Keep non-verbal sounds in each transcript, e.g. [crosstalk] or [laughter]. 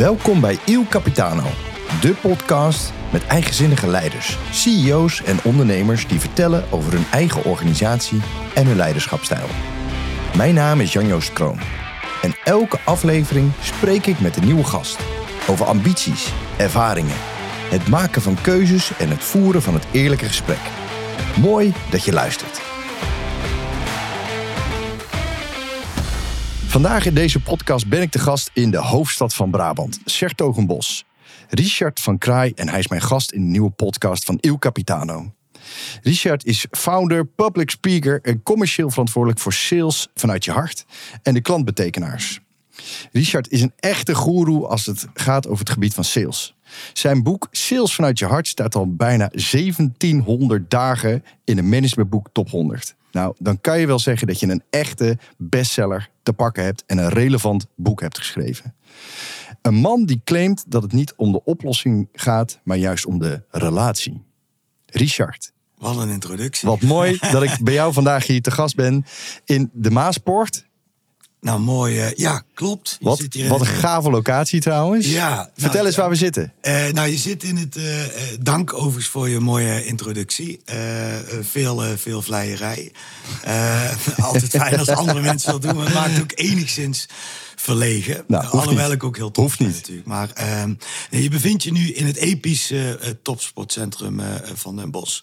Welkom bij Il Capitano, de podcast met eigenzinnige leiders, CEO's en ondernemers die vertellen over hun eigen organisatie en hun leiderschapstijl. Mijn naam is Jan-Joost Kroon en elke aflevering spreek ik met een nieuwe gast over ambities, ervaringen, het maken van keuzes en het voeren van het eerlijke gesprek. Mooi dat je luistert. Vandaag in deze podcast ben ik de gast in de hoofdstad van Brabant, Sertogenbos. Richard van Kraai en hij is mijn gast in de nieuwe podcast van Il Capitano. Richard is founder, public speaker en commercieel verantwoordelijk voor sales vanuit je hart en de klantbetekenaars. Richard is een echte goeroe als het gaat over het gebied van sales. Zijn boek Sales vanuit je hart staat al bijna 1700 dagen in de managementboek top 100. Nou, dan kan je wel zeggen dat je een echte bestseller te pakken hebt en een relevant boek hebt geschreven. Een man die claimt dat het niet om de oplossing gaat, maar juist om de relatie. Richard. Wat een introductie. Wat mooi dat ik [laughs] bij jou vandaag hier te gast ben in de Maaspoort. Nou, mooi. Uh, ja, klopt. Je wat, zit hier wat een gave locatie trouwens. Ja. Vertel nou, eens waar we zitten. Uh, nou, je zit in het... Uh, dank overigens voor je mooie introductie. veel, veel vleierij. [laughs] altijd fijn als andere mensen dat doen. Maar het maakt ook enigszins verlegen. Nou, Alhoewel niet. ik ook heel tof hoeft niet. natuurlijk. Maar ehm, je bevindt je nu in het epische topsportcentrum van Den Bosch.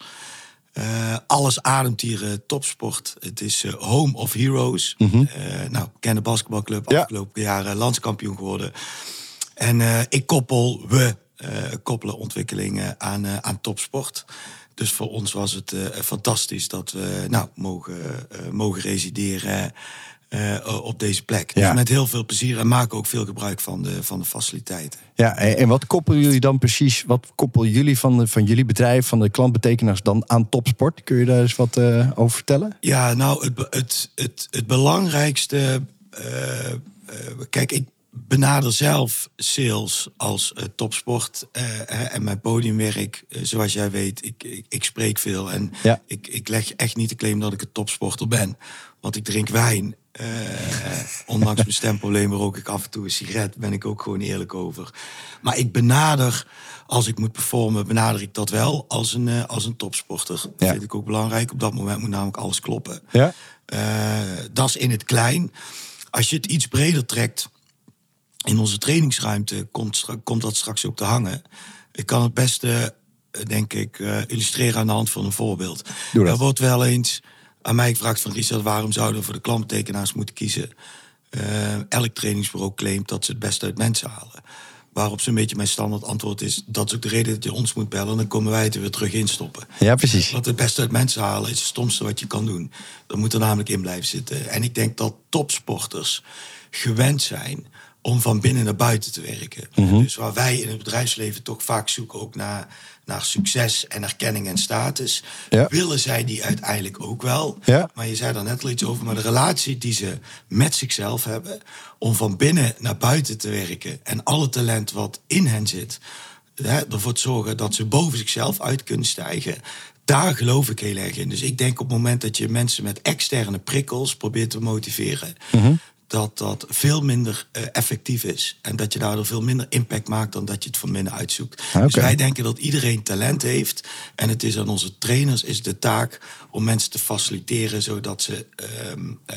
Uh, alles ademt hier uh, topsport. Het is uh, home of heroes. Mm -hmm. nou, ken basketbalclub, ja. afgelopen jaren landskampioen geworden. En ik koppel, we koppelen ontwikkelingen aan, aan topsport. Dus voor ons was het fantastisch dat we nou, mogen, mogen resideren uh, op deze plek. Dus met heel veel plezier en maken ook veel gebruik van de, van de faciliteiten. Ja, en wat koppelen jullie dan precies? Wat koppelen jullie van, de, van jullie bedrijf, van de klantbetekenaars dan aan topsport? Kun je daar eens wat uh, over vertellen? Ja, nou, het, het, het, het belangrijkste. Uh, kijk, ik benader zelf sales als topsport en mijn podiumwerk. zoals jij weet, ik, ik, ik spreek veel en ja. ik, ik leg echt niet de claim dat ik een topsporter ben. Want ik drink wijn uh, ondanks mijn stemproblemen rook ik af en toe een sigaret. Ben ik ook gewoon eerlijk over. Maar ik benader, als ik moet performen, benader ik dat wel als een, uh, als een topsporter. Dat vind ik ook belangrijk. Op dat moment moet namelijk alles kloppen. Ja. Uh, dat is in het klein. Als je het iets breder trekt, in onze trainingsruimte komt, komt dat straks ook te hangen. Ik kan het beste, denk ik, illustreren aan de hand van een voorbeeld. Er wordt wel eens aan mij gevraagd van Richard, waarom zouden we voor de klanttekenaars moeten kiezen? Uh, elk trainingsbureau claimt dat ze het beste uit mensen halen. Waarop zo'n beetje mijn standaard antwoord is: dat is ook de reden dat je ons moet bellen. Dan komen wij het er weer terug instoppen. Ja, precies. Want het beste uit mensen halen is het stomste wat je kan doen. Dat moet er namelijk in blijven zitten. En ik denk dat topsporters gewend zijn om van binnen naar buiten te werken. Mhm. Dus waar wij in het bedrijfsleven toch vaak zoeken ook naar, naar succes en erkenning en status, willen zij die uiteindelijk ook wel. Ja. Maar je zei daar net al iets over, maar de relatie die ze met zichzelf hebben, om van binnen naar buiten te werken en alle talent wat in hen zit, hè, ervoor te zorgen dat ze boven zichzelf uit kunnen stijgen. Daar geloof ik heel erg in. Dus ik denk op het moment dat je mensen met externe prikkels probeert te motiveren, mhm dat dat veel minder uh, effectief is. En dat je daardoor veel minder impact maakt dan dat je het van binnen uitzoekt. Okay. Dus wij denken dat iedereen talent heeft. En het is aan onze trainers is de taak om mensen te faciliteren zodat ze uh, uh,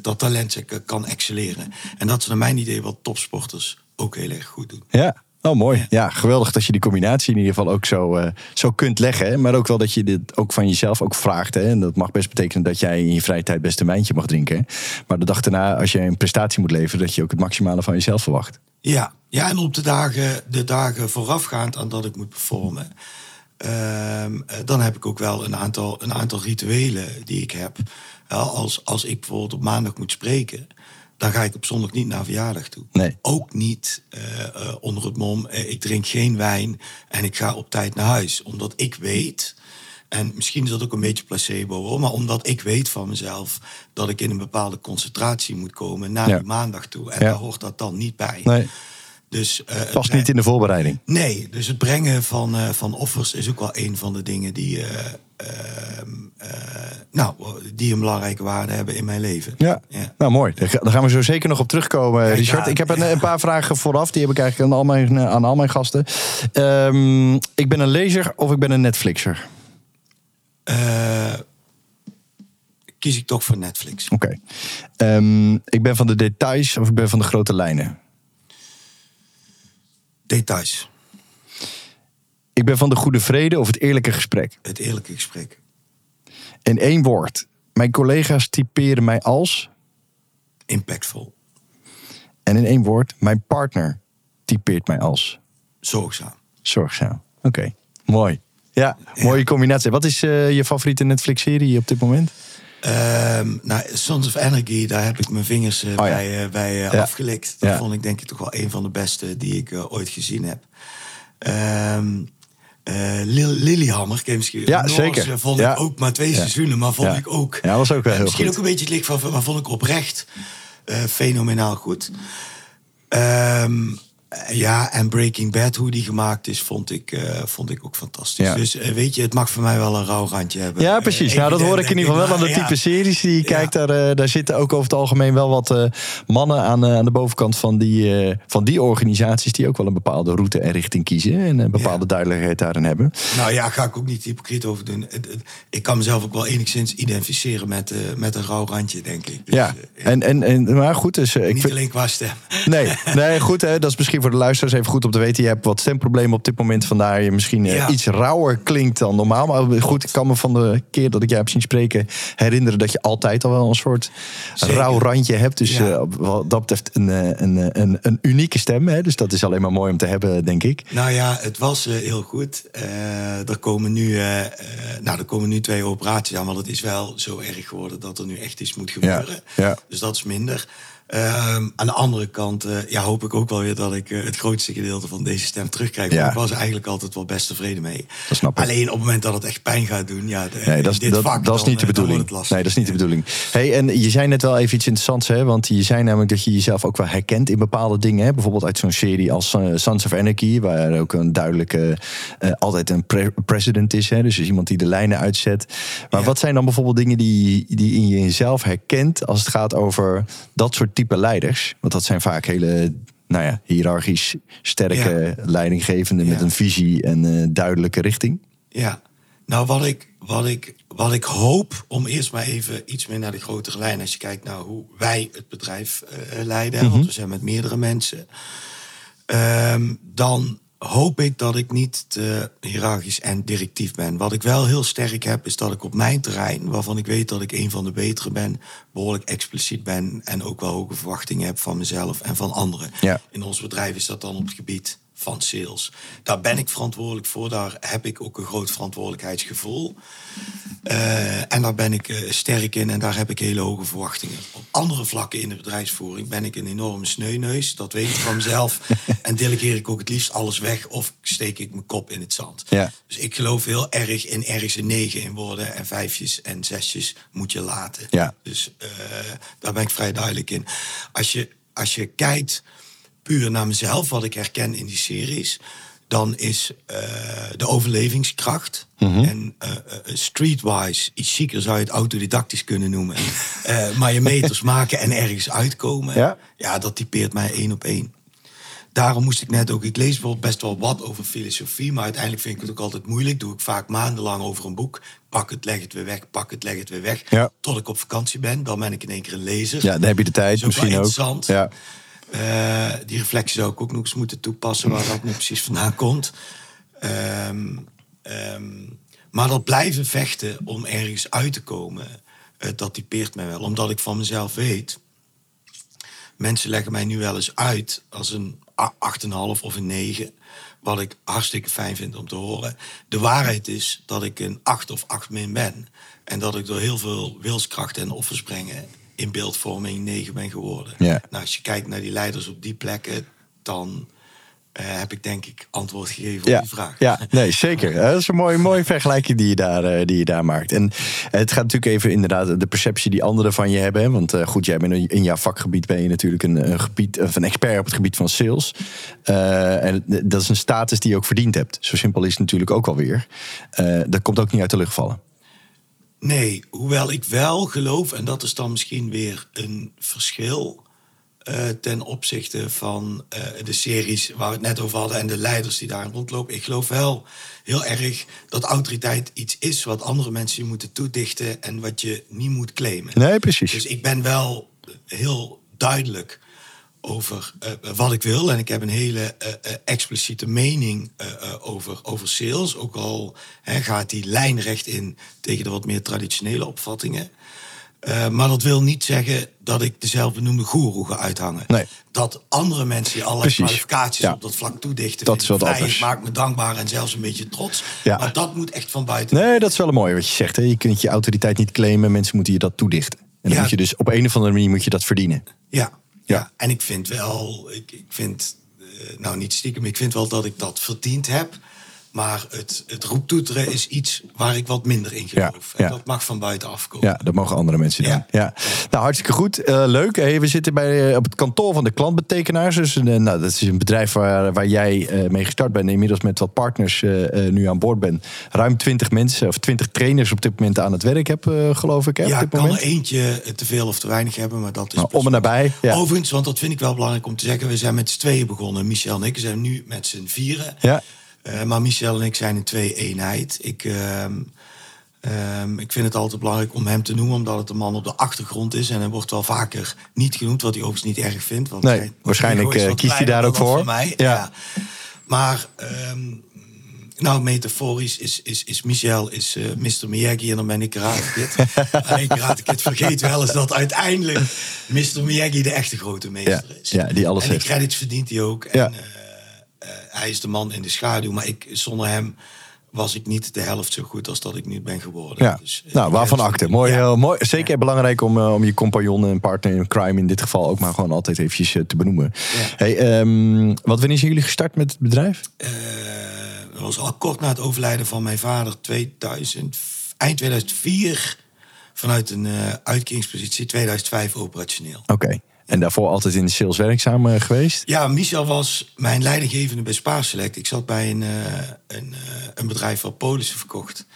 dat talent kan excelleren. En dat is naar mijn idee wat topsporters ook heel erg goed doen. Ja, Oh, mooi. Ja, geweldig dat je die combinatie in ieder geval ook zo, uh, zo kunt leggen. Maar ook wel dat je dit ook van jezelf ook vraagt. Hè? En dat mag best betekenen dat jij in je vrije tijd best een wijntje mag drinken. Maar de dag daarna, als je een prestatie moet leveren, dat je ook het maximale van jezelf verwacht. Ja, ja en op de dagen, de dagen voorafgaand aan dat ik moet performen. Uh, dan heb ik ook wel een aantal, een aantal rituelen die ik heb. als, als ik bijvoorbeeld op maandag moet spreken dan ga ik op zondag niet naar verjaardag toe. Nee. Ook niet uh, onder het mom, uh, ik drink geen wijn en ik ga op tijd naar huis. Omdat ik weet, en misschien is dat ook een beetje placebo hoor, maar omdat ik weet van mezelf dat ik in een bepaalde concentratie moet komen naar ja. die maandag toe. En ja. daar hoort dat dan niet bij. Nee. Dus, uh, Past niet in de voorbereiding. Nee, dus het brengen van, uh, van offers is ook wel een van de dingen die, uh, nou, die een belangrijke waarde hebben in mijn leven. Ja, Ja. nou mooi. Daar ga- daar gaan we zo zeker nog op terugkomen, Ja, Richard. ja. Ik heb een, een paar vragen vooraf. Die heb ik eigenlijk aan al mijn, aan al mijn gasten. Ehm, ik ben een lezer of ik ben een Netflixer? Eh, kies ik toch voor Netflix. Oké. Ehm, ik ben van de details of ik ben van de grote lijnen? Details. Ik ben van de goede vrede of het eerlijke gesprek? Het eerlijke gesprek. In één woord. Mijn collega's typeren mij als... Impactvol. En in één woord, mijn partner typeert mij als... Zorgzaam. Zorgzaam. Oké, mooi. Ja, mooie combinatie. Wat is eh, je favoriete Netflix-serie op dit moment? Ehm, nou, Sons of Energy, daar heb ik mijn vingers eh, ja. bij, eh, bij eh, Ja. afgelikt. Dat Ja. vond ik denk ik toch wel een van de beste die ik ooit gezien heb. Eh, Lil- Lilyhammer? Ja, Noors, zeker. Vond Ja. ik ook maar twee seizoenen, maar vond ik ook. Ja, was ook wel heel misschien goed. ook een beetje het licht van, maar vond ik oprecht fenomenaal goed. Ehm, eh, ja, en Breaking Bad, hoe die gemaakt is, vond ik, eh, vond ik ook fantastisch. Ja. Dus eh, weet je, het mag voor mij wel een rauw randje hebben. Ja, precies. Eh, nou, dat hoor ik in ieder geval wel aan de type ja. series die je Ja. kijkt. Daar, eh, daar zitten ook over het algemeen wel wat eh, mannen aan, eh, aan de bovenkant van die, eh, van die organisaties... die ook wel een bepaalde route en richting kiezen... en een bepaalde duidelijkheid daarin hebben. Nou ja, ga ik ook niet hypocriet over doen. Ik kan mezelf ook wel enigszins identificeren met, eh, met een rauw randje, denk ik. Dus, ja, eh, en, en, en, maar goed, dus eh, ik niet vind... alleen qua stem. Nee, nee, goed. Hè, dat is misschien voor de luisteraars even goed om te weten. Je hebt wat stemproblemen op dit moment. Vandaar je misschien eh, Ja. iets rauwer klinkt dan normaal. Maar goed, ik kan me van de keer dat ik jou heb zien spreken... herinneren dat je altijd al wel een soort Zeker. rauw randje hebt. Dus Ja. eh, wat dat betreft een, eh, een, een, een unieke stem. Hè? Dus dat is alleen maar mooi om te hebben, denk ik. Nou ja, het was heel goed. Er, komen nu, nou, er komen nu twee operaties aan, want het is wel zo erg geworden dat er nu echt iets moet gebeuren. ja. Dus dat is minder. Ehm, aan de andere kant eh, ja, hoop ik ook wel weer dat ik eh, het grootste gedeelte van deze stem terugkrijg. Ja. Ik was eigenlijk altijd wel best tevreden mee. Dat snap ik. Alleen op het moment dat het echt pijn gaat doen, ja, de, Nee, dat is, dit dat, vak, dat is dan, niet de eh, bedoeling. Nee, dat is niet de bedoeling. Hey, en je zei net wel even iets interessants, hè? Want je zei namelijk dat je jezelf ook wel herkent in bepaalde dingen. Hè? Bijvoorbeeld uit zo'n serie als Sons of Anarchy, waar ook een duidelijke, altijd een pre- president is. Hè? Dus is iemand die de lijnen uitzet. Maar Ja. wat zijn dan bijvoorbeeld dingen die, die in je jezelf herkent als het gaat over dat soort type leiders? Want dat zijn vaak hele. Nou ja, hiërarchisch sterke leidinggevenden met Ja. een visie en eh, duidelijke richting. Ja, nou wat ik, wat, ik, wat ik hoop, om eerst maar even iets meer naar de grotere lijn. Als je kijkt naar hoe wij het bedrijf eh, leiden, want we zijn met meerdere mensen. Ehm, dan hoop ik dat ik niet te hiërarchisch en directief ben. Wat ik wel heel sterk heb, is dat ik op mijn terrein, waarvan ik weet dat ik een van de betere ben, behoorlijk expliciet ben en ook wel hoge verwachtingen heb van mezelf en van anderen. Ja. In ons bedrijf is dat dan op het gebied van sales. Daar ben ik verantwoordelijk voor. Daar heb ik ook een groot verantwoordelijkheidsgevoel. Eh, en daar ben ik eh, sterk in en daar heb ik hele hoge verwachtingen. Op andere vlakken in de bedrijfsvoering ben ik een enorme sneuneus. Dat weet ik van mezelf. [laughs] en delegeer ik ook het liefst alles weg of steek ik mijn kop in het zand. Ja. Dus ik geloof heel erg in ergens een negen in woorden en vijfjes en zesjes moet je laten. Ja. Dus eh, daar ben ik vrij duidelijk in. Als je, als je kijkt puur naar mezelf, wat ik herken in die series, dan is eh, de overlevingskracht. En eh, eh, streetwise, iets chiquer zou je het autodidactisch kunnen noemen. [laughs] Maar je meters maken en ergens uitkomen. Ja. ja, dat typeert mij één op één. Daarom moest ik net ook, ik lees wel best wel wat over filosofie, maar uiteindelijk vind ik het ook altijd moeilijk. Doe ik vaak maandenlang over een boek. Pak het, leg het weer weg, pak het, leg het weer weg. Ja. Tot ik op vakantie ben. Dan ben ik in één keer een lezer. Ja, dan heb je de tijd is ook wel misschien ook. interessant. Ja. Eh, die reflectie zou ik ook nog eens moeten toepassen waar dat nu precies vandaan komt. Ehm, ehm, maar dat blijven vechten om ergens uit te komen, eh, dat typeert mij wel. Omdat ik van mezelf weet, mensen leggen mij nu wel eens uit als een a- 8,5 of een 9. Wat ik hartstikke fijn vind om te horen. De waarheid is dat ik een 8 of 8 min ben. En dat ik door heel veel wilskracht en offers brengen in beeldvorming 9 ben geworden. Ja. Nou, als je kijkt naar die leiders op die plekken, dan eh, heb ik denk ik antwoord gegeven Ja, op die vraag. ja, [laughs] nee, zeker. Dat is een mooie, mooie vergelijking die je, daar, eh, die je daar maakt. En het gaat natuurlijk even inderdaad de perceptie die anderen van je hebben. hè. Want eh, goed, jij bent in- in jouw vakgebied ben je natuurlijk een, een, gebied, of een expert op het gebied van sales. En dat is een status die je ook verdiend hebt. Zo simpel is het natuurlijk ook alweer. Dat komt ook niet uit de lucht vallen. Nee, hoewel ik wel geloof, en dat is dan misschien weer een verschil uh, ten opzichte van uh, de series waar we het net over hadden en de leiders die daar rondlopen. Ik geloof wel heel erg dat autoriteit iets is wat andere mensen je moeten toedichten en wat je niet moet claimen. Nee, precies. Dus ik ben wel heel duidelijk over uh, wat ik wil. En ik heb een hele uh, uh, expliciete mening over, over sales. Ook al hè, gaat die lijnrecht in tegen de wat meer traditionele opvattingen. maar dat wil niet zeggen dat ik dezelfde benoemde goeroe ga uithangen. Nee. Dat andere mensen die allerlei Precies. kwalificaties ja. op dat vlak toedichten. Dat is wat anders. maakt me dankbaar en zelfs een beetje trots. Ja. Maar dat moet echt van buiten. Nee, dat is wel een mooi wat je zegt. Hè? Je kunt je autoriteit niet claimen. Mensen moeten je dat toedichten. En dan ja. moet je dus op een of andere manier moet je dat verdienen. Ja, ja, en ik vind wel, ik, ik vind, uh, nou niet stiekem, ik vind wel dat ik dat verdiend heb. Maar het, het roeptoeteren is iets waar ik wat minder in geloof. Ja, en dat mag van buiten afkomen. Ja, dat mogen andere mensen doen. Ja. Nou, hartstikke goed. Uh, leuk. Hey, we zitten bij, uh, op het kantoor van de klantbetekenaars. Dus, uh, nou, dat is een bedrijf waar, waar jij mee gestart bent. Inmiddels met wat partners nu aan boord bent. Ruim 20 mensen of 20 trainers op dit moment aan het werk heb, geloof ik. Hè, ja, ik kan er eentje te veel of te weinig hebben. Maar dat is nou, om en nabij. Overigens, want dat vind ik wel belangrijk om te zeggen. We zijn met z'n tweeën begonnen. Michel en ik zijn nu met z'n vieren. Ja. Uh, maar Michel en ik zijn een twee-eenheid. Ik, uh, um, ik vind het altijd belangrijk om hem te noemen, omdat het een man op de achtergrond is. En hij wordt wel vaker niet genoemd, wat hij overigens niet erg vindt. Want nee, waarschijnlijk uh, kiest hij daar ook voor. Mij. Ja. ja. Maar um, nou, metaforisch is, is, is Michel is, uh, Mr. Miyagi en dan ben ik Karate Kid. [laughs] Alleen Karate Kid vergeet wel eens dat uiteindelijk Mr. Miyagi de echte grote meester is. Ja, die alles en heeft. credits verdient hij ook. Ja. En, uh, hij is de man in de schaduw, maar ik, zonder hem was ik niet de helft zo goed als dat ik nu ben geworden. Ja. Dus, uh, nou, waarvan acte. Mooi, ja. heel mooi. Zeker ja. belangrijk om, uh, om je compagnon en partner in crime in dit geval ook maar gewoon altijd eventjes uh, te benoemen. Ja. Hey, um, wat wanneer zijn jullie gestart met het bedrijf? dat was al kort na het overlijden van mijn vader, 2000, eind 2004, vanuit een uitkeringspositie, 2005 operationeel. Oké. Okay. En daarvoor altijd in de sales werkzaam uh, geweest? Ja, Michel was mijn leidinggevende bij Spaarselect. Ik zat bij een, uh, een, uh, een bedrijf wat polissen verkocht.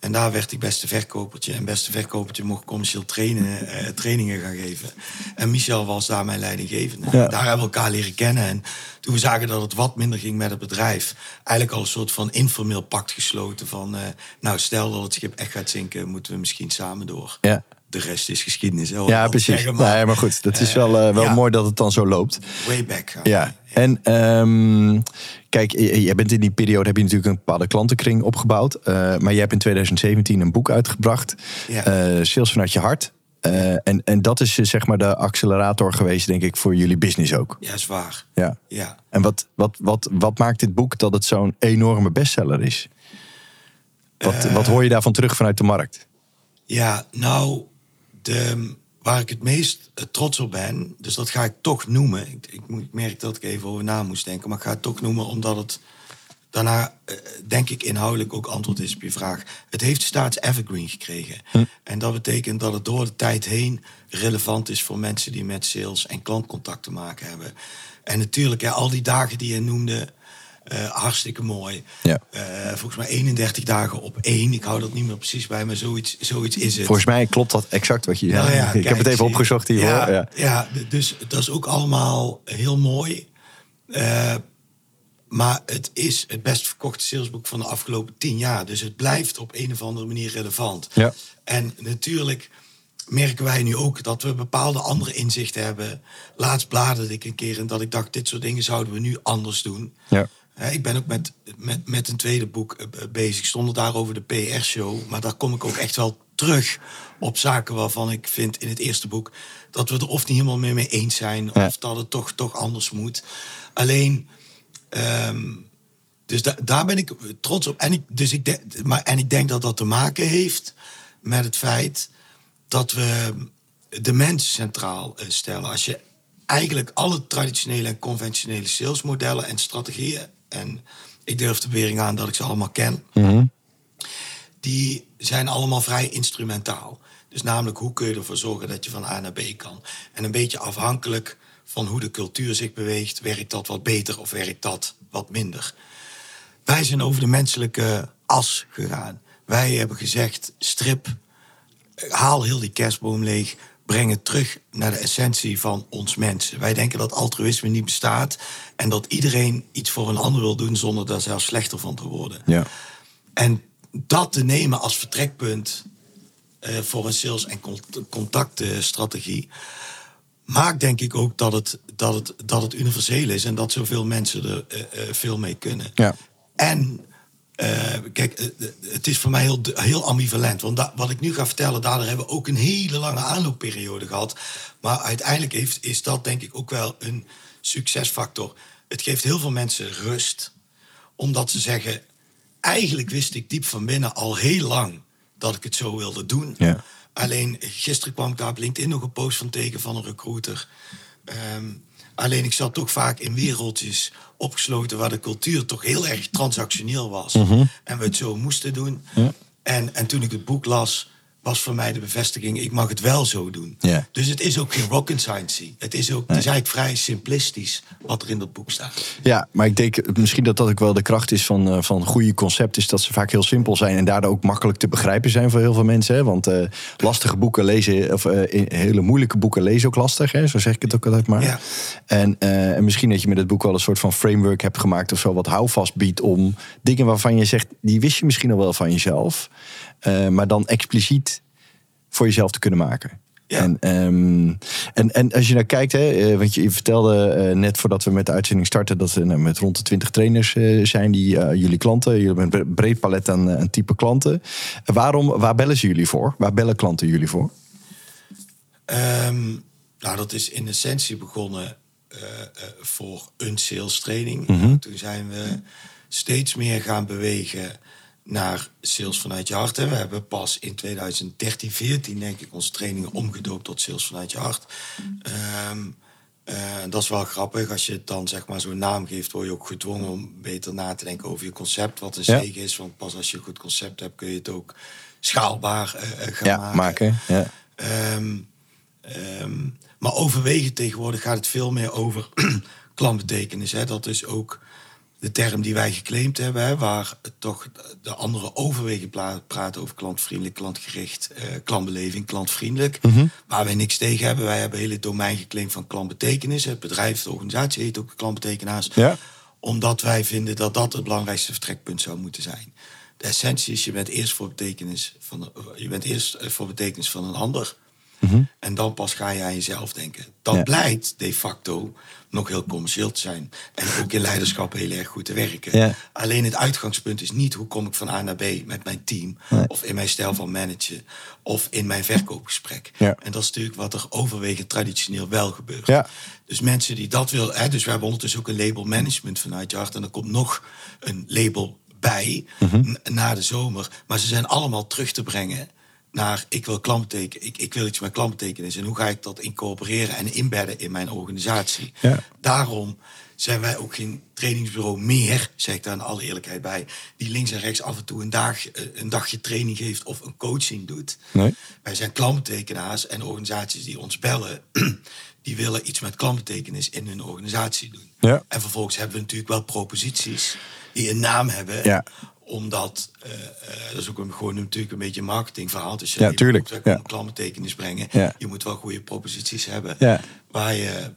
En daar werd ik beste verkopertje. En beste verkopertje mocht commercieel trainen, trainingen gaan geven. En Michel was daar mijn leidinggevende. Ja. Daar hebben we elkaar leren kennen. En toen we zagen dat het wat minder ging met het bedrijf... eigenlijk al een soort van informeel pact gesloten van... nou, stel dat het schip echt gaat zinken, moeten we misschien samen door. Ja de rest is geschiedenis. Hè, ja, precies. Zeggen, maar, nee, maar goed, dat is wel, uh, wel ja. mooi dat het dan zo loopt. Way back. Ja. ja. En um, kijk, jij bent in die periode heb je natuurlijk een bepaalde klantenkring opgebouwd. Uh, maar jij hebt in 2017 een boek uitgebracht. Ja. Uh, Sales vanuit je hart. en, en dat is zeg maar de accelerator geweest, denk ik, voor jullie business ook. Ja, zwaar. Ja. ja. En wat, wat, wat, wat maakt dit boek dat het zo'n enorme bestseller is? Wat, wat hoor je daarvan terug vanuit de markt? Ja, nou, de, waar ik het meest trots op ben, dus dat ga ik toch noemen. Ik, ik, ik, merk dat ik even over na moest denken, maar ik ga het toch noemen omdat het daarna, uh, denk ik, inhoudelijk ook antwoord is op je vraag. Het heeft staats evergreen gekregen. Hm. En dat betekent dat het door de tijd heen relevant is voor mensen die met sales en klantcontact te maken hebben. En natuurlijk, ja, al die dagen die je noemde, uh, hartstikke mooi. Ja. Uh, volgens mij 31 dagen op één. Ik hou dat niet meer precies bij, maar zoiets, zoiets is het. Volgens mij klopt dat exact wat je nou, ja, [laughs] Ik kijk, heb het even opgezocht hiervoor. Ja, ja. ja, dus dat is ook allemaal heel mooi. Uh, maar het is het best verkochte salesboek van de afgelopen tien jaar. Dus het blijft op een of andere manier relevant. Ja. En natuurlijk merken wij nu ook dat we bepaalde andere inzichten hebben. Laatst bladerde ik een keer en dat ik dacht, dit soort dingen zouden we nu anders doen. Ja. Ik ben ook met, met, met een tweede boek eh, bezig. Ik stond daar over de PR-show. Maar daar kom ik ook echt wel terug op zaken waarvan ik vind in het eerste boek... dat we er of niet helemaal mee, mee eens zijn... of dat het toch, toch anders moet. Alleen... Um, dus da daar ben ik trots op. En ik, dus ik, de, maar, en ik denk dat dat te maken heeft met het feit dat we de mens centraal stellen. Als je eigenlijk alle traditionele en conventionele salesmodellen en strategieën en ik durf de bewering aan dat ik ze allemaal ken. Mm-hmm. Die zijn allemaal vrij instrumentaal. Dus namelijk, hoe kun je ervoor zorgen dat je van A naar B kan? En een beetje afhankelijk van hoe de cultuur zich beweegt, werkt dat wat beter of werkt dat wat minder. Wij zijn over de menselijke as gegaan. Wij hebben gezegd: strip haal heel die kerstboom leeg. Breng het terug naar de essentie van ons mensen. Wij denken dat altruïsme niet bestaat. En dat iedereen iets voor een ander wil doen zonder daar zelfs slechter van te worden. Ja. En dat te nemen als vertrekpunt uh, voor een sales- en contactstrategie. maakt denk ik ook dat het, dat, het, dat het universeel is en dat zoveel mensen er uh, uh, veel mee kunnen. Ja. En kijk, het is voor mij heel, heel ambivalent. Want da, wat ik nu ga vertellen, daardoor hebben we ook een hele lange aanloopperiode gehad. Maar uiteindelijk heeft, is dat denk ik ook wel een succesfactor. Het geeft heel veel mensen rust, omdat ze zeggen: eigenlijk wist ik diep van binnen al heel lang dat ik het zo wilde doen. Ja. Alleen gisteren kwam ik daar op LinkedIn nog een post van tegen van een recruiter. Um, alleen ik zat toch vaak in wereldjes opgesloten waar de cultuur toch heel erg transactioneel was. Mm -hmm. En we het zo moesten doen. Ja. En, en toen ik het boek las, was voor mij de bevestiging, ik mag het wel zo doen. Dus het is ook geen rocket science. Het is, ook, het is eigenlijk vrij simplistisch wat er in dat boek staat. Ja, maar ik denk misschien dat dat ook wel de kracht is van, uh, van goede concepten. Is dat ze vaak heel simpel zijn en daardoor ook makkelijk te begrijpen zijn voor heel veel mensen. Hè? Want uh, lastige boeken lezen, of uh, hele moeilijke boeken lezen ook lastig. Hè? Zo zeg ik het ook altijd maar. Ja. En, en misschien dat je met het boek wel een soort van framework hebt gemaakt of zo. Wat houvast biedt om dingen waarvan je zegt, die wist je misschien al wel van jezelf. Maar dan expliciet voor jezelf te kunnen maken. Ja. En, um, en, en als je naar kijkt, hè, uh, want je, je vertelde uh, net voordat we met de uitzending starten dat er uh, met rond de 20 trainers zijn die jullie klanten, jullie hebben een breed palet aan, aan type klanten. waarom, waar bellen ze jullie voor? Waar bellen klanten jullie voor? Um, nou, dat is in essentie begonnen voor een sales training. Mm -hmm. Toen zijn we steeds meer gaan bewegen naar sales vanuit je hart. We hebben pas in 2013, 14 denk ik onze trainingen omgedoopt tot sales vanuit je hart. Um, uh, dat is wel grappig. Als je het dan zeg maar zo'n naam geeft, word je ook gedwongen om beter na te denken over je concept. Wat een Ja. zegen is. Want pas als je een goed concept hebt, kun je het ook schaalbaar uh, gaan Ja, maken. maken. Ja. Ehm, ehm, maar overwegend tegenwoordig gaat het veel meer over [clears throat] klantbetekenis. Hè. Dat is ook de term die wij geclaimd hebben, hè, waar toch de andere overwegen praten over klantvriendelijk, klantgericht, eh, klantbeleving, klantvriendelijk. Mhm. Waar wij niks tegen hebben. Wij hebben hele domein geclaimd van klantbetekenis. Het bedrijf, de organisatie heet ook klantbetekenaars. Ja. Omdat wij vinden dat dat het belangrijkste vertrekpunt zou moeten zijn. De essentie is, je bent eerst voor betekenis van, je bent eerst eh, voor betekenis van een ander. Mhm. En dan pas ga je aan jezelf denken. Dat Ja. blijkt de facto nog heel commercieel te zijn. En ook in leiderschap heel erg goed te werken. Ja. Alleen het uitgangspunt is niet hoe kom ik van A naar B met mijn team. Nee. Of in mijn stijl van managen. Of in mijn verkoopgesprek. Ja. En dat is natuurlijk wat er overwegend traditioneel wel gebeurt. Ja. Dus mensen die dat willen. Hè, dus we hebben ondertussen ook een label management vanuit je hart. En er komt nog een label bij Mhm. na de zomer. Maar ze zijn allemaal terug te brengen naar ik wil klantbeteken, ik, ik wil iets met klantbetekenis. En hoe ga ik dat incorporeren en inbedden in mijn organisatie? Ja. Daarom zijn wij ook geen trainingsbureau meer, zeg ik daar in alle eerlijkheid bij, die links en rechts af en toe een, dag, eh, een dagje training geeft of een coaching doet. Nee. Wij zijn klantbetekenaars en organisaties die ons bellen, [clears throat] die willen iets met klantbetekenis in hun organisatie doen. Ja. En vervolgens hebben we natuurlijk wel proposities die een naam hebben. Ja. Omdat, eh, eh, dat is ook een, gewoon natuurlijk een beetje een marketingverhaal. Dus je Ja, je tuurlijk, moet ook ja. brengen. Ja. Je moet wel goede proposities hebben. Ja. Waar je eh, eh,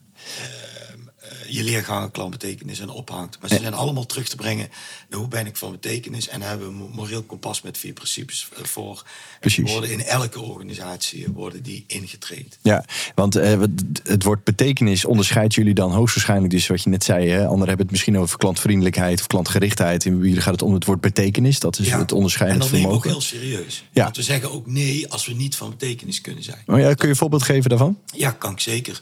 je leergangen klantbetekenis en ophangt. Maar ze zijn allemaal terug te brengen naar hoe ben ik van betekenis. En daar hebben we een moreel kompas met vier principes eh, voor. En Precies. worden in elke organisatie worden die ingetraind. Ja, want eh, het woord betekenis onderscheidt jullie dan hoogstwaarschijnlijk dus wat je net zei. Hè? Anderen hebben het misschien over klantvriendelijkheid of klantgerichtheid. En bij jullie gaat het om het woord betekenis. Dat is het en onderscheidend dat nemen we ook vermogen. heel serieus. Ja. Want we zeggen ook nee als we niet van betekenis kunnen zijn. Oh ja, kun je een voorbeeld geven daarvan? Ja, kan ik zeker.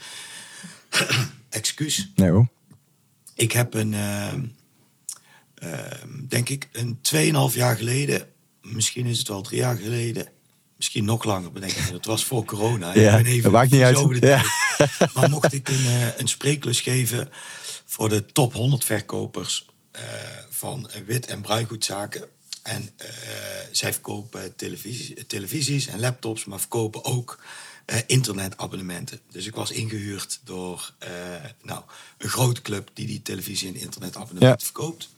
Excuus. Nee hoor. Ik heb een, ehm, ehm, denk ik, een 2,5 jaar geleden, misschien is het wel drie jaar geleden, misschien nog langer, bedenk ik. Het was voor corona. Ja, ik ben even dat maakt niet uit. Ja. Maar mocht ik een, eh, een spreeklus geven voor de top 100 verkopers van wit- en bruingoedzaken. En eh, zij verkopen televisie, televisies en laptops, maar verkopen ook eh, internetabonnementen. Dus ik was ingehuurd door eh, nou, een grote club die die televisie- en internetabonnementen Ja. verkoopt.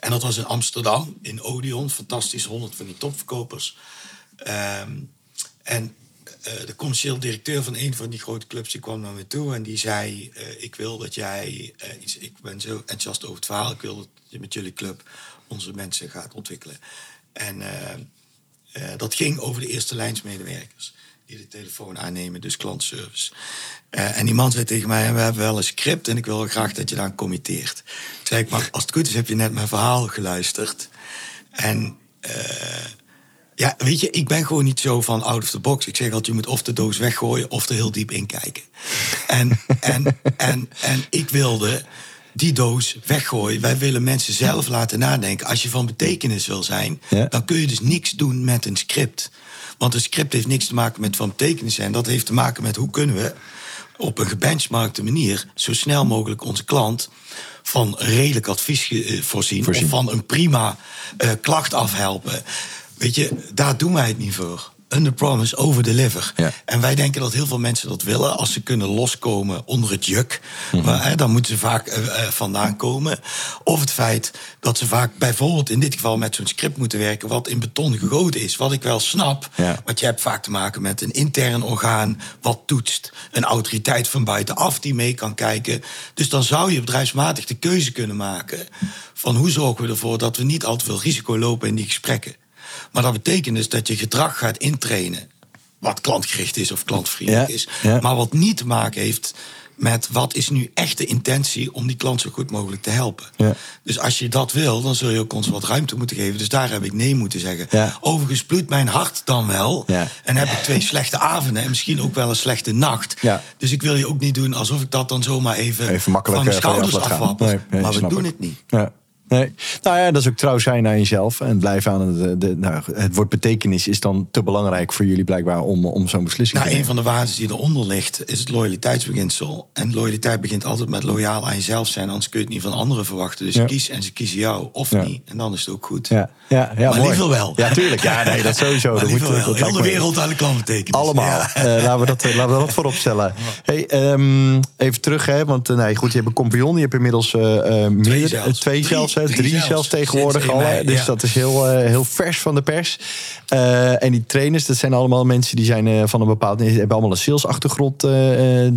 En dat was in Amsterdam, in Odeon. Fantastisch, 100 van die topverkopers. Ehm, en uh, de commercieel directeur van een van die grote clubs die kwam naar me toe en die zei: uh, Ik wil dat jij uh, iets. Ik ben zo enthousiast over het verhaal. Ik wil dat je met jullie club onze mensen gaat ontwikkelen. En dat ging over de eerste lijnsmedewerkers die de telefoon aannemen, dus klantservice. en die man zei tegen mij: We hebben wel een script en ik wil graag dat je daar committeert. Ik zei: Maar als het goed is, heb je net mijn verhaal geluisterd. En ja, weet je, ik ben gewoon niet zo van out of the box. Ik zeg altijd, je moet of de doos weggooien of er heel diep in kijken. En, en, en, en ik wilde die doos weggooien. Wij willen mensen zelf laten nadenken. Als je van betekenis wil zijn, dan kun je dus niks doen met een script. Want een script heeft niks te maken met van betekenis zijn. Dat heeft te maken met hoe kunnen we op een gebenchmarkte manier zo snel mogelijk onze klant van redelijk advies eh, voorzien, voorzien. of van een prima uh, klacht afhelpen. Weet je, daar doen wij het niet voor. Under promise, over deliver. Ja. En wij denken dat heel veel mensen dat willen. Als ze kunnen loskomen onder het juk. Mhm. maar, hè, dan moeten ze vaak uh, vandaan komen. Of het feit dat ze vaak bijvoorbeeld in dit geval met zo'n script moeten werken. wat in beton gegoten is. Wat ik wel snap. Ja. Want je hebt vaak te maken met een intern orgaan. wat toetst. Een autoriteit van buitenaf die mee kan kijken. Dus dan zou je bedrijfsmatig de keuze kunnen maken. van hoe zorgen we ervoor dat we niet al te veel risico lopen in die gesprekken. Maar dat betekent dus dat je gedrag gaat intrainen. Wat klantgericht is of klantvriendelijk is. Maar wat niet te maken heeft met wat is nu echt de intentie om die klant zo goed mogelijk te helpen. Ja. Dus als je dat wil, dan zul je ook ons wat ruimte moeten geven. Dus daar heb ik nee moeten zeggen. Ja. Overigens bloedt mijn hart dan wel. Ja. En heb ik twee slechte avonden en misschien ook wel een slechte nacht. Dus ik wil je ook niet doen alsof ik dat dan zomaar even, even van de eh, schouders afwap. maar we doen het niet. Nee. Nou ja, dat is ook trouw zijn aan jezelf. En blijven aan het. De, nou, het woord betekenis is dan te belangrijk voor jullie blijkbaar om, om zo'n beslissing nou, te nemen. Een van de waarden die eronder ligt is het loyaliteitsbeginsel. En loyaliteit begint altijd met loyaal aan jezelf zijn. Anders kun je het niet van anderen verwachten. Dus kies en ze kiezen jou of niet. En dan is het ook goed. Ja, ja, ja maar mooi. liever wel. Ja, tuurlijk. Ja, nee, dat sowieso. [laughs] dat moet, wel. Heel de wereld aan de klant betekenen. Allemaal. Uh, laten, we dat, laten we dat voorop stellen. [laughs] Hey, um, even terug, hè, want nee, goed, je hebt een compagnon. Je hebt inmiddels uh, meer, twee zelfs, twee zelfs, drie, drie zelfs tegenwoordig al. Dus dat is heel, uh, heel vers van de pers. Uh, en die trainers, dat zijn allemaal mensen die zijn uh, van een bepaald... hebben allemaal een salesachtergrond,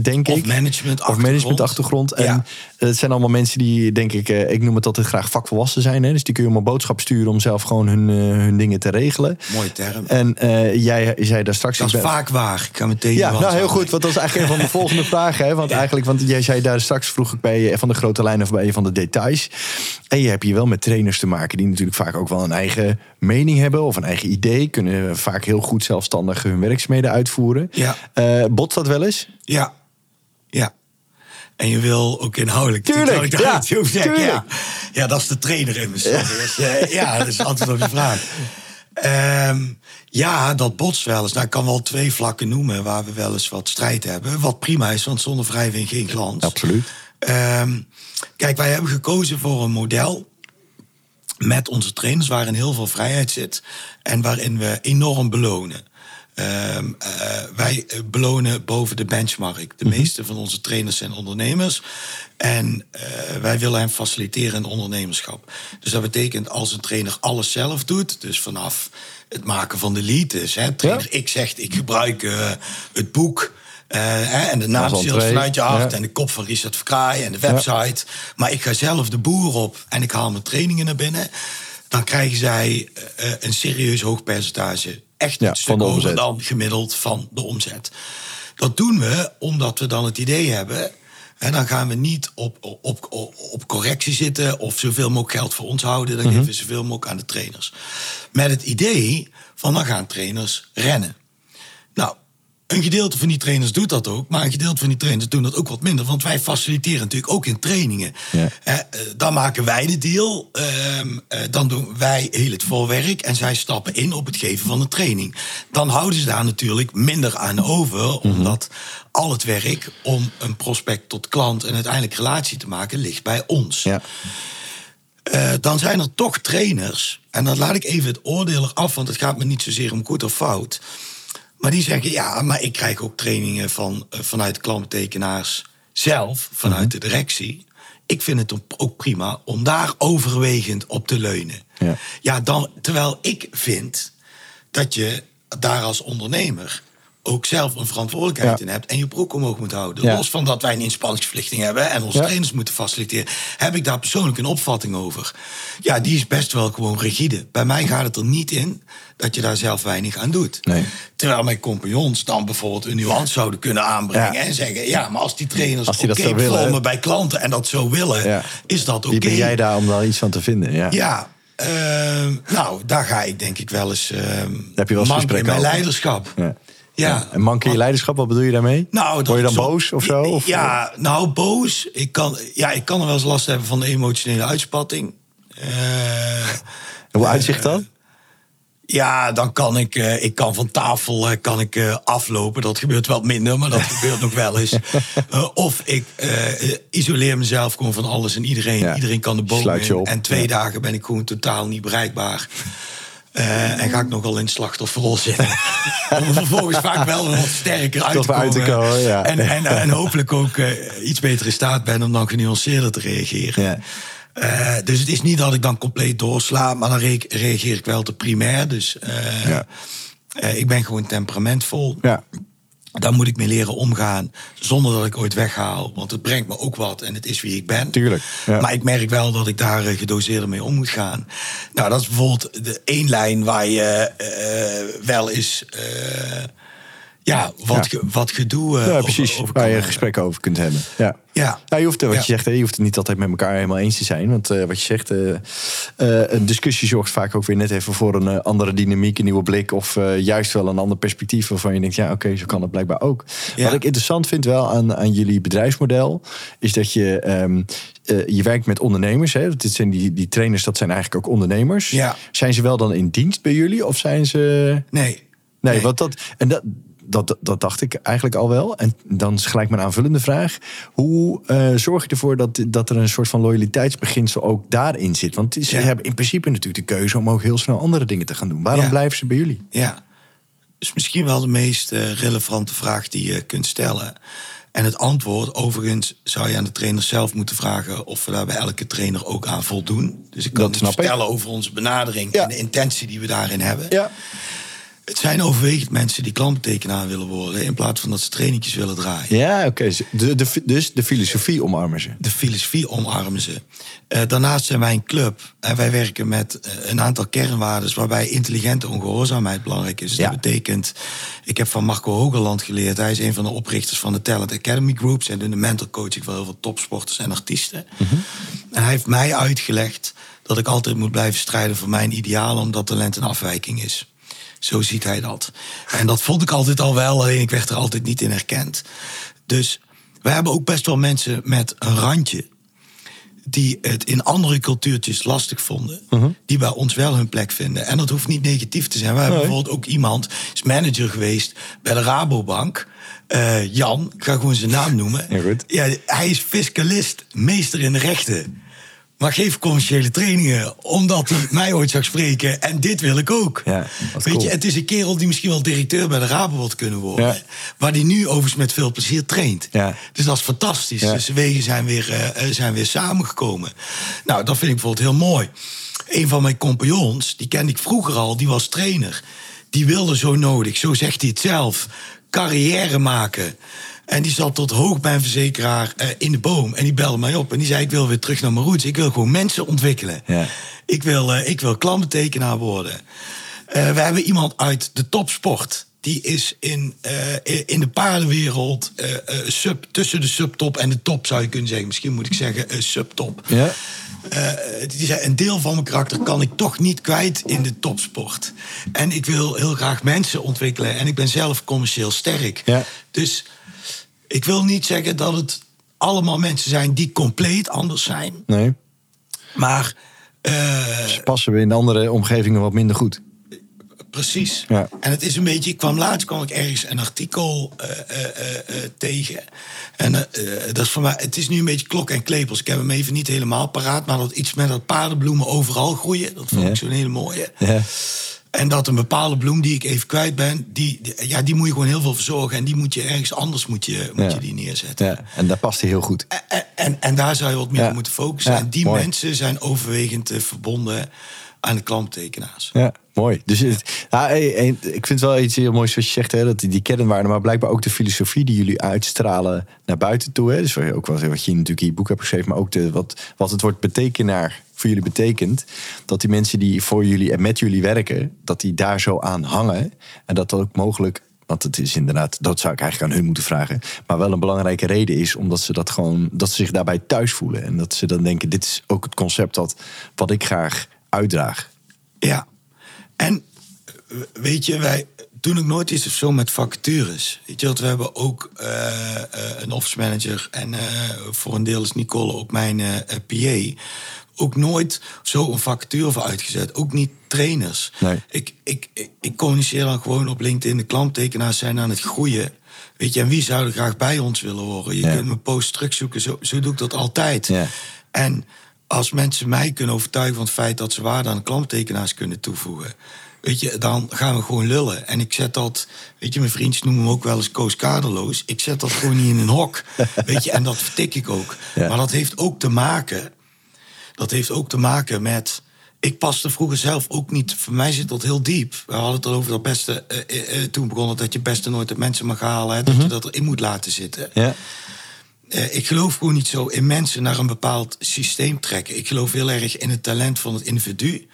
denk of ik. Management of managementachtergrond. En het zijn allemaal mensen die, denk ik... ik noem het altijd graag vakvolwassen zijn. Hè? Dus die kun je om een boodschap sturen om zelf gewoon hun, hun dingen te regelen. Mooie term. En jij zei daar straks... Dat is vaak waar. Ik ga meteen... Ja, nou heel goed. Want dat is eigenlijk een van de [laughs] volgende vragen. Hè? Want eigenlijk, want jij zei daar straks vroeg ik bij je van de grote lijnen of bij je van de details. En je hebt hier wel met trainers te maken die natuurlijk vaak ook wel een eigen mening hebben of een eigen idee. Kunnen vaak heel goed zelfstandig hun werkzaamheden uitvoeren. Ja. Uh, bot dat wel eens? Ja. Ja. En je wil ook inhoudelijk. Tuurlijk, ik [laughs] ja, tuurlijk. Ja. ja, dat is de trainer in me. Ja. Dus, uh, ja, dat is altijd op de vraag. Um, ja, dat botst wel eens. Nou, ik kan wel twee vlakken noemen waar we wel eens wat strijd hebben. Wat prima is, want zonder wrijving geen glans. Absoluut. Um, kijk, wij hebben gekozen voor een model met onze trainers waarin heel veel vrijheid zit en waarin we enorm belonen. Uh, uh, wij belonen boven de benchmark. De mhm. meeste van onze trainers zijn ondernemers. En uh, wij willen hem faciliteren in ondernemerschap. Dus dat betekent als een trainer alles zelf doet, dus vanaf het maken van de lead, dus hè, trainer ik zegt ik gebruik uh, het boek uh, en de naam vanuit je hart. En de kop van Richard Verkraai en de website. Maar ik ga zelf de boer op en ik haal mijn trainingen naar binnen. Dan krijgen zij uh, een serieus hoog percentage. Echt ja, een hoger dan gemiddeld van de omzet. Dat doen we omdat we dan het idee hebben. En dan gaan we niet op, op, op, op correctie zitten of zoveel mogelijk geld voor ons houden. Dan mm geven we zoveel mogelijk aan de trainers. Met het idee van dan gaan trainers rennen. Een gedeelte van die trainers doet dat ook, maar een gedeelte van die trainers doen dat ook wat minder. Want wij faciliteren natuurlijk ook in trainingen. Ja. Eh, dan maken wij de deal, ehm, eh, dan doen wij heel het voorwerk en zij stappen in op het geven van de training. Dan houden ze daar natuurlijk minder aan over, mhm. omdat al het werk om een prospect tot klant en uiteindelijk relatie te maken ligt bij ons. Ja. Uh, dan zijn er toch trainers, en dan laat ik even het oordeel af, want het gaat me niet zozeer om goed of fout. Maar die zeggen, ja, maar ik krijg ook trainingen van, uh, vanuit klantbetekenaars zelf, vanuit de directie. Ik vind het ook prima om daar overwegend op te leunen. Ja, ja dan, terwijl ik vind dat je daar als ondernemer ook zelf een verantwoordelijkheid Ja. in hebt en je broek omhoog moet houden. Ja. Los van dat wij een inspanningsverplichting hebben en onze Ja. trainers moeten faciliteren, heb ik daar persoonlijk een opvatting over. Ja, die is best wel gewoon rigide. Bij mij gaat het er niet in dat je daar zelf weinig aan doet. Nee. Terwijl mijn compagnons dan bijvoorbeeld een nuance zouden kunnen aanbrengen en zeggen: ja, maar als die trainers Als die dat willen, bij klanten en dat zo willen, is dat oké. Wie ben jij daar om daar iets van te vinden? Ja. Ja, ehm, nou, daar ga ik denk ik wel eens. ehm heb je wel eens in mijn over? leiderschap. Ja. Ja. En manke je leiderschap, wat bedoel je daarmee? Nou, Word je dan zo- boos of zo? Of, Ja, nou, boos. Ik kan, ja, ik kan er wel eens last hebben van de emotionele uitspatting. Eh, Hoe uitzicht dat? ja, dan kan ik, eh, ik kan van tafel eh, kan ik, eh, aflopen. Dat gebeurt wel minder, maar dat gebeurt nog wel eens. [laughs] Eh, of ik eh, eh, isoleer mezelf gewoon van alles en iedereen. Ja. Iedereen kan de boom Sluit je in. op. En twee Ja. dagen ben ik gewoon totaal niet bereikbaar. Eh, en ga ik nogal in het slachtofferrol zitten. [laughs] Om er vervolgens vaak wel wat sterker uit te uit komen. te komen, ja. en, en, en hopelijk ook eh, iets beter in staat ben om dan genuanceerder te reageren. Ja. Eh, dus het is niet dat ik dan compleet doorsla, maar dan re- reageer ik wel te primair. Dus Ja. ik ben gewoon temperamentvol. Ja. Daar moet ik mee leren omgaan, zonder dat ik ooit weghaal. Want het brengt me ook wat en het is wie ik ben. Tuurlijk, ja. Maar ik merk wel dat ik daar eh, gedoseerder mee om moet gaan. Nou, dat is bijvoorbeeld de één lijn waar je eh, wel eens... eh, ja, wat, Ja. ge- wat gedoe eh, Ja, precies. over waar je gesprekken over kunt hebben. Ja. Ja. Ja, je hoeft, wat Ja. je zegt, je hoeft het niet altijd met elkaar helemaal eens te zijn. Want eh, wat je zegt, eh, een discussie zorgt vaak ook weer net even voor een andere dynamiek, een nieuwe blik. Of juist wel een ander perspectief waarvan je denkt, ja oké, zo kan het blijkbaar ook. Wat ik interessant vind wel aan, aan jullie bedrijfsmodel, is dat je, ehm, eh, je werkt met ondernemers. Hè? Dit zijn die, die trainers, dat zijn eigenlijk ook ondernemers. Ja. Zijn ze wel dan in dienst bij jullie of zijn ze... Nee. Nee, want dat, en dat, dat, dat dacht ik eigenlijk al wel. En dan is gelijk mijn aanvullende vraag. Hoe eh, zorg je ervoor dat, dat er een soort van loyaliteitsbeginsel ook daarin zit? Want ze Ja. hebben in principe natuurlijk de keuze om ook heel snel andere dingen te gaan doen. Waarom Ja. blijven ze bij jullie? Ja, is misschien wel de meest eh, relevante vraag die je kunt stellen. En het antwoord, overigens, zou je aan de trainer zelf moeten vragen of we daar bij elke trainer ook aan voldoen. Dus ik kan Dat het ik. vertellen over onze benadering Ja. en de intentie die we daarin hebben. Ja, Het zijn overwegend mensen die klantbetekenaar willen worden, in plaats van dat ze trainingjes willen draaien. ja oké. De, de, dus de filosofie omarmen ze. De filosofie omarmen ze. Eh, daarnaast zijn wij een club. En wij werken met eh, een aantal kernwaarden waarbij intelligente ongehoorzaamheid belangrijk is. Dus Ja. Dat betekent, ik heb van Marco Hogerland geleerd. Hij is een van de oprichters van de Talent Academy Groups. En doet de mental coaching van heel veel topsporters en artiesten. En hij heeft mij uitgelegd dat ik altijd moet blijven strijden voor mijn ideaal, omdat talent een afwijking is. Zo ziet hij dat. En dat vond ik altijd al wel, alleen ik werd er altijd niet in herkend. Dus we hebben ook best wel mensen met een randje die het in andere cultuurtjes lastig vonden, die bij ons wel hun plek vinden. En dat hoeft niet negatief te zijn. We hebben bijvoorbeeld ook iemand, is manager geweest bij de Rabobank. Eh, Jan, ik ga gewoon zijn naam noemen. Ja, goed. Ja, hij is fiscalist, meester in de rechten. Maar geeft commerciële trainingen omdat hij mij ooit zag spreken. En dit wil ik ook. Ja, Weet cool. je, het is een kerel die misschien wel directeur bij de Rabo had kunnen worden. Ja. Waar die nu overigens met veel plezier traint. Ja. Dus dat is fantastisch. Dus de wegen zijn weer, eh, eh, zijn weer samengekomen. Nou, dat vind ik bijvoorbeeld heel mooi. Een van mijn compagnons, die kende ik vroeger al, die was trainer. Die wilde zo nodig, zo zegt hij het zelf, carrière maken. En die zat tot hoog bij een verzekeraar eh, in de boom. En die belde mij op en die zei: Ik wil weer terug naar mijn roots. Ik wil gewoon mensen ontwikkelen. Ja. Ik, wil, eh, ik wil worden. Eh, we hebben iemand uit de topsport. Die is in, in de paardenwereld sub, tussen de subtop en de top, zou je kunnen zeggen. Misschien moet ik zeggen subtop. Ja. Die zei, een deel van mijn karakter kan ik toch niet kwijt in de topsport. En ik wil heel graag mensen ontwikkelen. En ik ben zelf commerciëel sterk. Ja. Dus ik wil niet zeggen dat het allemaal mensen zijn die compleet anders zijn. Nee. Maar eh, Ze passen we in andere omgevingen wat minder goed. Precies. Ja. En het is een beetje, ik kwam laatst kwam ik ergens een artikel eh, eh, tegen. En dat is voor mij, het is nu een beetje klok en klepels. Ik heb hem even niet helemaal paraat, maar dat iets met dat paardenbloemen overal groeien. Dat vond Ja. ik zo'n hele mooie. Ja. En dat een bepaalde bloem die ik even kwijt ben, die, die- ja, die moet je gewoon heel veel verzorgen. En die moet je ergens anders moet je, moet Ja. je die neerzetten. ja. En daar past hij heel goed. En, en, en daar zou je wat meer Ja. op moeten focussen. Ja, en die mooi. mensen zijn overwegend eh, verbonden aan de klanttekenaars. Ja, mooi. Dus het, ja, ik vind het wel iets heel moois wat je zegt, hè, dat die, die kernwaarden, maar blijkbaar ook de filosofie die jullie uitstralen naar buiten toe. Hè. Dus wat ook wel wat je natuurlijk in je boek hebt geschreven, maar ook de, wat, wat het woord betekenaar voor jullie betekent. Dat die mensen die voor jullie en met jullie werken, dat die daar zo aan hangen. En dat dat ook mogelijk want het is inderdaad, dat zou ik eigenlijk aan hun moeten vragen. Maar wel een belangrijke reden is omdat ze dat gewoon, dat ze zich daarbij thuis voelen. En dat ze dan denken: dit is ook het concept dat, wat ik graag uitdraag. Ja, en weet je, wij doen ook nooit iets of zo met vacatures. Weet je, dat we hebben ook uh, een office manager en voor een deel is Nicole ook mijn PA ook nooit zo een vacature voor uitgezet. Ook niet trainers. Nee. Ik, ik, ik, ik, communiceer dan gewoon op LinkedIn. De klanttekenaars zijn aan het groeien. Weet je, en wie zou er graag bij ons willen horen? Je kunt mijn post terugzoeken. Zo, zo doe ik dat altijd. Ja. En als mensen mij kunnen overtuigen van het feit dat ze waarde aan klanttekenaars kunnen toevoegen. Weet je, dan gaan we gewoon lullen. En ik zet dat, weet je, mijn vriendjes noemen me ook wel eens Koos Kaderloos. Ik zet dat gewoon niet in een hok. [laughs] weet je, en dat vertik ik ook. Ja. Maar dat heeft ook te maken dat heeft ook te maken met. Ik paste vroeger zelf ook niet. Voor mij zit dat heel diep. We hadden het al over dat beste. Uh, uh, toen begon het dat je beste nooit de mensen mag halen. Hè, dat mm -hmm. je dat erin moet laten zitten. Ja. Uh, ik geloof gewoon niet zo in mensen naar een bepaald systeem trekken. Ik geloof heel erg in het talent van het individu.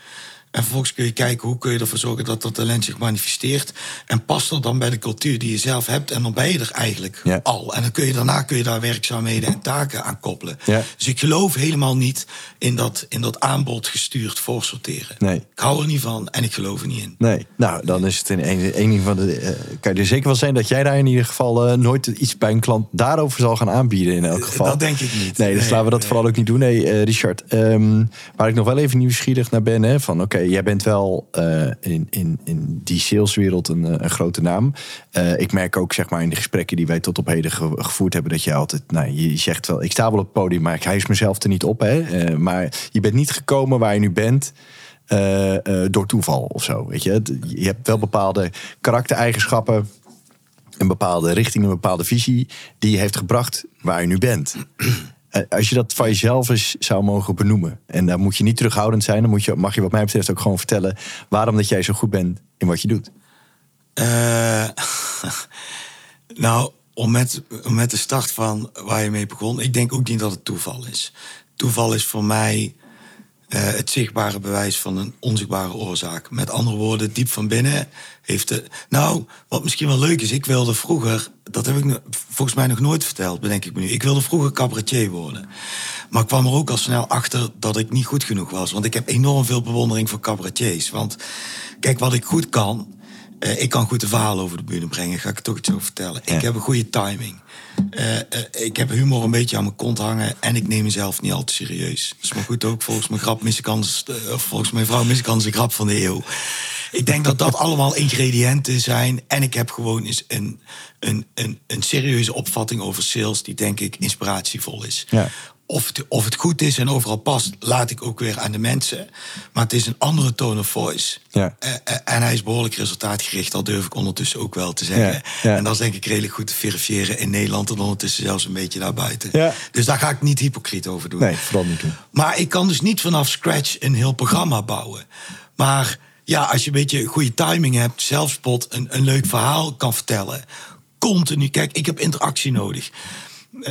En vervolgens kun je kijken hoe kun je ervoor zorgen dat dat talent zich manifesteert. En past dat dan bij de cultuur die je zelf hebt. En dan ben je er eigenlijk ja. al. En dan kun je daarna kun je daar werkzaamheden en taken aan koppelen. Ja. Dus ik geloof helemaal niet in dat, in dat aanbod gestuurd voorsorteren. Nee. Ik hou er niet van en ik geloof er niet in. Nee, nou dan is het in een, een van de. Uh, kan je er zeker wel zijn dat jij daar in ieder geval uh, nooit iets bij een klant daarover zal gaan aanbieden. In elk geval. Dat denk ik niet. Nee, dus nee, laten we dat nee. vooral ook niet doen. Nee, uh, Richard. Um, waar ik nog wel even nieuwsgierig naar ben, hè, van oké, okay, jij bent wel uh, in, in, in die saleswereld een, een grote naam. Ik merk ook zeg maar in de gesprekken die wij tot op heden ge gevoerd hebben, dat je altijd, nou, je zegt wel, ik sta wel op het podium, maar ik hijs mezelf er niet op. Hè? Maar je bent niet gekomen waar je nu bent. door toeval of zo. Weet je? je hebt wel bepaalde karaktereigenschappen, een bepaalde richting, een bepaalde visie, die je heeft gebracht waar je nu bent. Als je dat van jezelf eens zou mogen benoemen. En daar moet je niet terughoudend zijn. Dan moet je, mag je wat mij betreft ook gewoon vertellen... waarom dat jij zo goed bent in wat je doet. Uh, [laughs] nou, om met, om met de start van waar je mee begon... ik denk ook niet dat het toeval is. Toeval is voor mij uh, het zichtbare bewijs van een onzichtbare oorzaak. Met andere woorden, diep van binnen heeft de... Nou, wat misschien wel leuk is, ik wilde vroeger... dat heb ik volgens mij nog nooit verteld, bedenk ik me nu. Ik wilde vroeger cabaretier worden. Maar ik kwam er ook al snel achter dat ik niet goed genoeg was. Want ik heb enorm veel bewondering voor cabaretiers. Want kijk, wat ik goed kan... Uh, ik kan goed de verhaal over de bühne brengen, ga ik het toch iets over vertellen. Ja. Ik heb een goede timing. Uh, uh, ik heb humor een beetje aan mijn kont hangen en ik neem mezelf niet al te serieus. Dat is maar goed ook. Volgens mijn grap mis ik anders, volgens mijn vrouw mis ik anders de grap van de eeuw. Ik denk dat dat allemaal ingrediënten zijn. En ik heb gewoon eens een, een, een, een serieuze opvatting over sales die denk ik inspiratievol is. Ja. Of het, of het goed is en overal past, laat ik ook weer aan de mensen. Maar het is een andere tone of voice. Ja. Uh, uh, en hij is behoorlijk resultaatgericht, dat durf ik ondertussen ook wel te zeggen. Ja. Ja. En dat is denk ik redelijk goed te verifiëren in Nederland en ondertussen zelfs een beetje daarbuiten. Dus daar ga ik niet hypocriet over doen. Nee, vooral niet doen. Maar ik kan dus niet vanaf scratch een heel programma bouwen. Maar ja, als je een beetje goede timing hebt, zelfspot, een, een leuk verhaal kan vertellen. Continu. Kijk, ik heb interactie nodig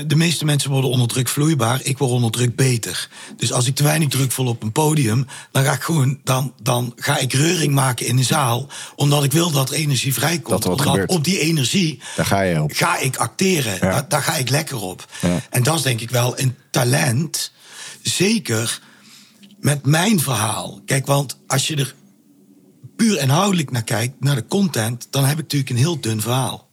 de meeste mensen worden onder druk vloeibaar. Ik word onder druk beter. Dus als ik te weinig druk voel op een podium, dan ga ik gewoon, dan, dan ga ik reuring maken in de zaal. Omdat ik wil dat energie vrijkomt. Dat omdat op die energie daar ga, je op. ga ik acteren. Ja. Daar, daar, ga ik lekker op. Ja. En dat is denk ik wel een talent. Zeker met mijn verhaal. Kijk, want als je er puur inhoudelijk naar kijkt, naar de content, dan heb ik natuurlijk een heel dun verhaal.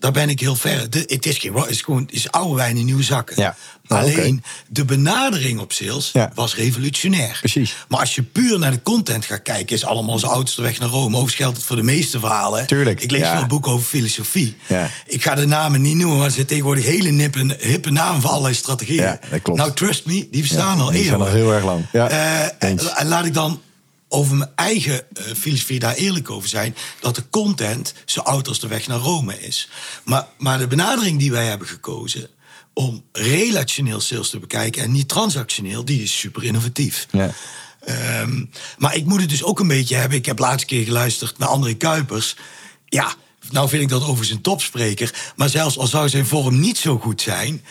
Daar ben ik heel ver. De, het is, geen, het is gewoon is oude wijn in nieuwe zakken. Ja. Nou, Alleen okay. de benadering op sales ja. was revolutionair. Precies. Maar als je puur naar de content gaat kijken, is allemaal als oudste weg naar Rome. Overigens geldt het voor de meeste verhalen. Tuurlijk. Ik lees ja. veel boeken over filosofie. Ja. Ik ga de namen niet noemen, maar er zitten tegenwoordig hele hippe, hippe namen voor allerlei strategieën. Ja, dat klopt. Nou, trust me, die bestaan al die eeuwen. al heel erg lang. Ja. Uh, en laat ik dan over mijn eigen uh, filosofie daar eerlijk over zijn. Dat de content zo oud als de weg naar Rome is. Maar, maar de benadering die wij hebben gekozen. om relationeel sales te bekijken en niet transactioneel, die is super innovatief. Ja. Ehm, maar ik moet het dus ook een beetje hebben. Ik heb laatst keer geluisterd naar André Kuipers. Ja, nou vind ik dat overigens een topspreker. Maar zelfs al zou zijn vorm niet zo goed zijn...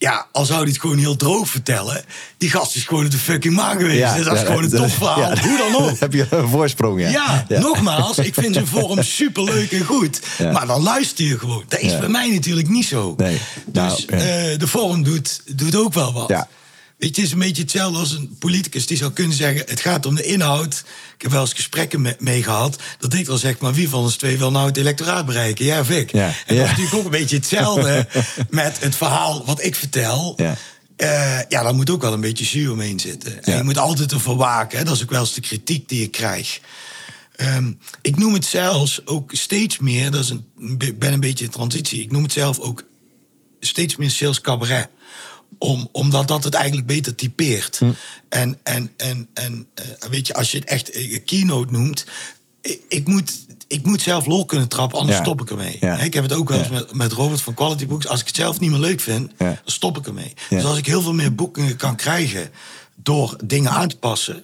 Ja, al zou hij het gewoon heel droog vertellen. Die gast is gewoon de fucking man geweest. Ja, dat is ja, gewoon een topverhaal. ja, Hoe dan ook. [laughs] Heb je een voorsprong, ja. Ja, nogmaals, ik vind zijn vorm [laughs] superleuk en goed. Maar dan luister je gewoon. Dat is bij mij natuurlijk niet zo. Nee. Nou, Dus ja. eh, de vorm doet, doet ook wel wat. Ja. Weet je, het is een beetje hetzelfde als een politicus die zou kunnen zeggen: het gaat om de inhoud. Ik heb wel eens gesprekken me- mee gehad. Dat ik wel zeg, maar wie van ons twee wil nou het electoraat bereiken? Jij of ik? Ja. En dat Ja. is natuurlijk ook een beetje hetzelfde [laughs] met het verhaal wat ik vertel. Ja. Eh, ja, daar moet ook wel een beetje zuur omheen zitten. En Ja. je moet altijd ervoor waken. Hè? Dat is ook wel eens de kritiek die ik krijg. Ehm, ik noem het zelfs ook steeds meer, dat is een, ik ben een beetje in transitie. Ik noem het zelf ook steeds meer sales cabaret. Om, omdat dat het eigenlijk beter typeert. Hm. En, en, en, en eh, weet je, als je het echt een keynote noemt. Ik, ik, moet, ik moet zelf lol kunnen trappen, anders Ja. stop ik ermee. Ja. Ik heb het ook wel eens Ja. met, met Robert van Quality Books. Als ik het zelf niet meer leuk vind, dan stop ik ermee. Dus als ik heel veel meer boekingen kan krijgen door dingen aan te passen.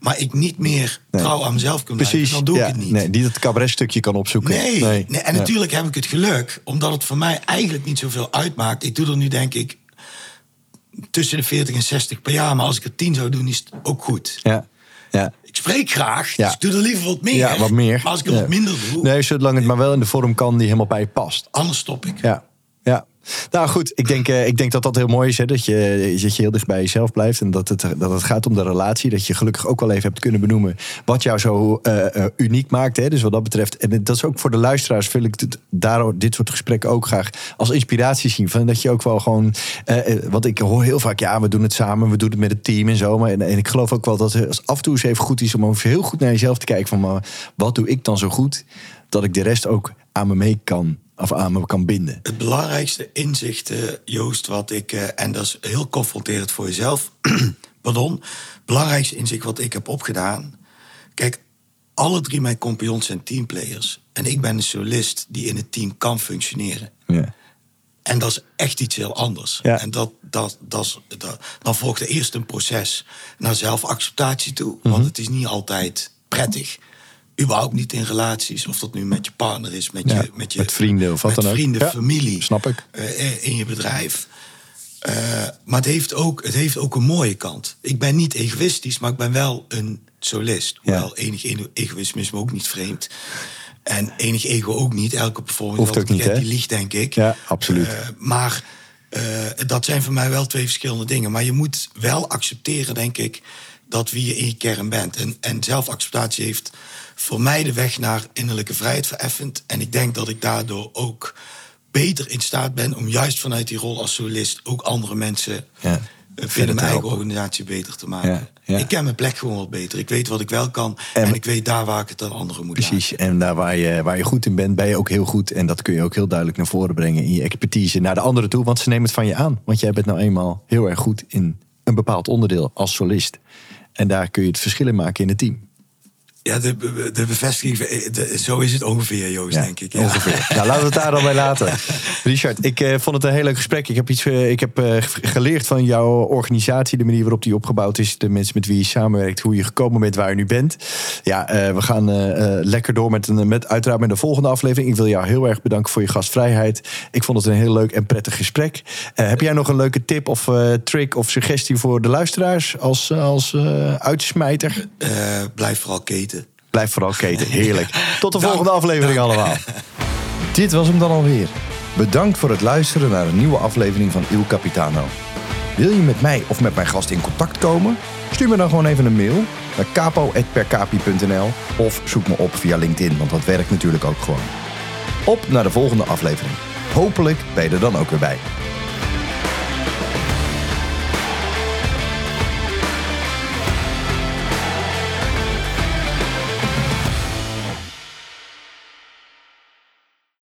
maar ik niet meer Nee. trouw aan mezelf kan blijven, Precies. dan doe ik het niet. Nee, die dat cabaretstukje kan opzoeken. Nee, nee. en Ja. natuurlijk heb ik het geluk, omdat het voor mij eigenlijk niet zoveel uitmaakt. Ik doe er nu denk ik tussen de 40 en 60 per jaar, maar als ik er 10 zou doen, is het ook goed. Ja. Ja. Ik spreek graag, Ja. dus ik doe er liever wat meer. ja, wat meer. Maar als ik er Ja. wat minder doe, Nee, zolang het maar wel in de vorm kan die helemaal bij je past. anders stop ik. Ja, ja. Nou goed, ik denk, eh, ik denk dat dat heel mooi is. Hè? Dat, je, dat je heel dicht bij jezelf blijft. En dat het, dat het gaat om de relatie. Dat je gelukkig ook wel even hebt kunnen benoemen. wat jou zo eh, eh, uniek maakt. Hè? Dus wat dat betreft. En dat is ook voor de luisteraars. Wil ik dit, daardoor dit soort gesprekken ook graag als inspiratie zien. Van dat je ook wel gewoon. eh, want ik hoor heel vaak. Ja, we doen het samen. We doen het met het team en zo. Maar, en, ik geloof ook wel dat het af en toe eens even goed is. om even heel goed naar jezelf te kijken. Van maar, wat doe ik dan zo goed. dat ik de rest ook aan me mee kan. Of aan me kan binden. Het belangrijkste inzicht, eh, Joost, wat ik, eh, en dat is heel confronterend voor jezelf, [clears throat] pardon, het belangrijkste inzicht wat ik heb opgedaan. Kijk, alle drie mijn compagnons zijn teamplayers. En ik ben een solist die in het team kan functioneren. Ja. En dat is echt iets heel anders. Ja. En dat, dat, dat, is- dat, dan volgt er eerst een proces naar zelfacceptatie toe. Want het is niet altijd prettig. Überhaupt niet in relaties. Of dat nu met je partner is, met, Ja, je, met, je, met vrienden of wat dan ook. vrienden, Ja, familie. snap ik. eh, in je bedrijf. Eh, maar het heeft, ook, het heeft ook een mooie kant. Ik ben niet egoïstisch, maar ik ben wel een solist. Ja. Hoewel enig ego- egoïsme is me ook niet vreemd. En enig ego ook niet. Elke performance Hoeft ook niet, hè? die liegt, denk ik. Ja, absoluut. Eh, maar eh, dat zijn voor mij wel twee verschillende dingen. Maar je moet wel accepteren, denk ik, dat wie je in je kern bent. En, en zelfacceptatie heeft voor mij de weg naar innerlijke vrijheid vereffend. En ik denk dat ik daardoor ook beter in staat ben om juist vanuit die rol als solist ook andere mensen Ja, eh, binnen mijn eigen organisatie beter te maken. Ja, ja. Ik ken mijn plek gewoon wat beter. Ik weet wat ik wel kan. En- En, ik weet daar waar ik het aan anderen moet Precies, en daar waar je, waar je goed in bent, ben je ook heel goed. En dat kun je ook heel duidelijk naar voren brengen in je expertise naar de anderen toe. Want ze nemen het van je aan. Want jij bent nou eenmaal heel erg goed in een bepaald onderdeel als solist. En daar kun je het verschil in maken in het team. Ja, de, de bevestiging, eh, de- zo is het ongeveer, Joost, Ja, denk ik. Ja. Ongeveer. nou, laten we het daar dan bij laten. [laughs] Richard, ik eh, vond het een heel leuk gesprek. Ik heb, iets, eh, ik heb eh, geleerd van jouw organisatie, de manier waarop die opgebouwd is, de mensen met wie je samenwerkt, hoe je gekomen bent waar je nu bent. Ja, we gaan lekker door met, een, met uiteraard met de volgende aflevering. Ik wil jou heel erg bedanken voor je gastvrijheid. Ik vond het een heel leuk en prettig gesprek. Heb jij nog een leuke tip of trick of suggestie voor de luisteraars als, als uitsmijter? Blijf vooral keten. Blijf vooral keten. Heerlijk. [laughs] Tot de Dank. volgende aflevering allemaal. [laughs] Dit was hem dan alweer. Bedankt voor het luisteren naar een nieuwe aflevering van Il Capitano. Wil je met mij of met mijn gast in contact komen? Stuur me dan gewoon even een mail naar capo.percapi.nl of zoek me op via LinkedIn, want dat werkt natuurlijk ook gewoon. Op naar de volgende aflevering. Hopelijk ben je er dan ook weer bij.